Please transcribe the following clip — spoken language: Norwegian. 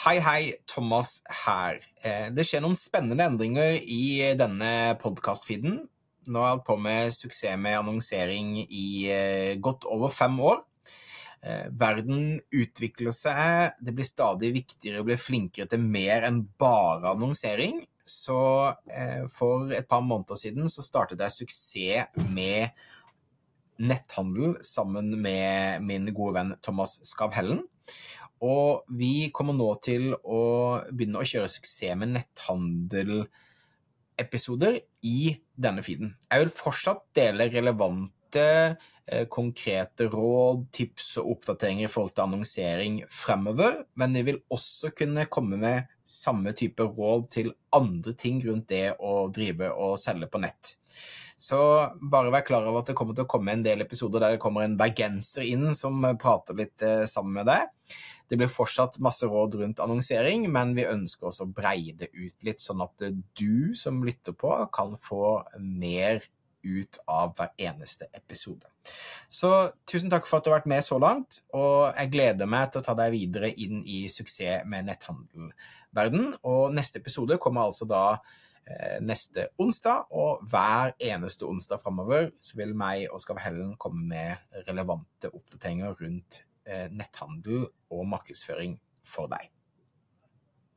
Hei, hei. Thomas her. Eh, det skjer noen spennende endringer i denne podkast-feeden. Nå har jeg holdt på med suksess med annonsering i eh, godt over fem år. Eh, verden utvikler seg, det blir stadig viktigere å bli flinkere til mer enn bare annonsering. Så for et par måneder siden så startet jeg suksess med netthandel sammen med min gode venn Thomas Skavhellen. Og vi kommer nå til å begynne å kjøre suksess med netthandelepisoder i denne feeden. Jeg vil fortsatt dele relevante, eh, konkrete råd, tips og oppdateringer i forhold til annonsering fremover, men vi vil også kunne komme med samme type råd til andre ting rundt det å drive og selge på nett. Så bare vær klar over at det kommer til å komme en del episoder der det kommer en bergenser inn som prater litt eh, sammen med deg. Det blir fortsatt masse råd rundt annonsering, men vi ønsker også å breie det ut litt, sånn at du som lytter på, kan få mer ut av hver eneste episode. Så tusen takk for at du har vært med så langt, og jeg gleder meg til å ta deg videre inn i suksess med netthandelverden. Og neste episode kommer altså da eh, neste onsdag, og hver eneste onsdag framover så vil meg og Skav Hellen komme med relevante oppdateringer rundt Eh, netthandel og markedsføring for deg.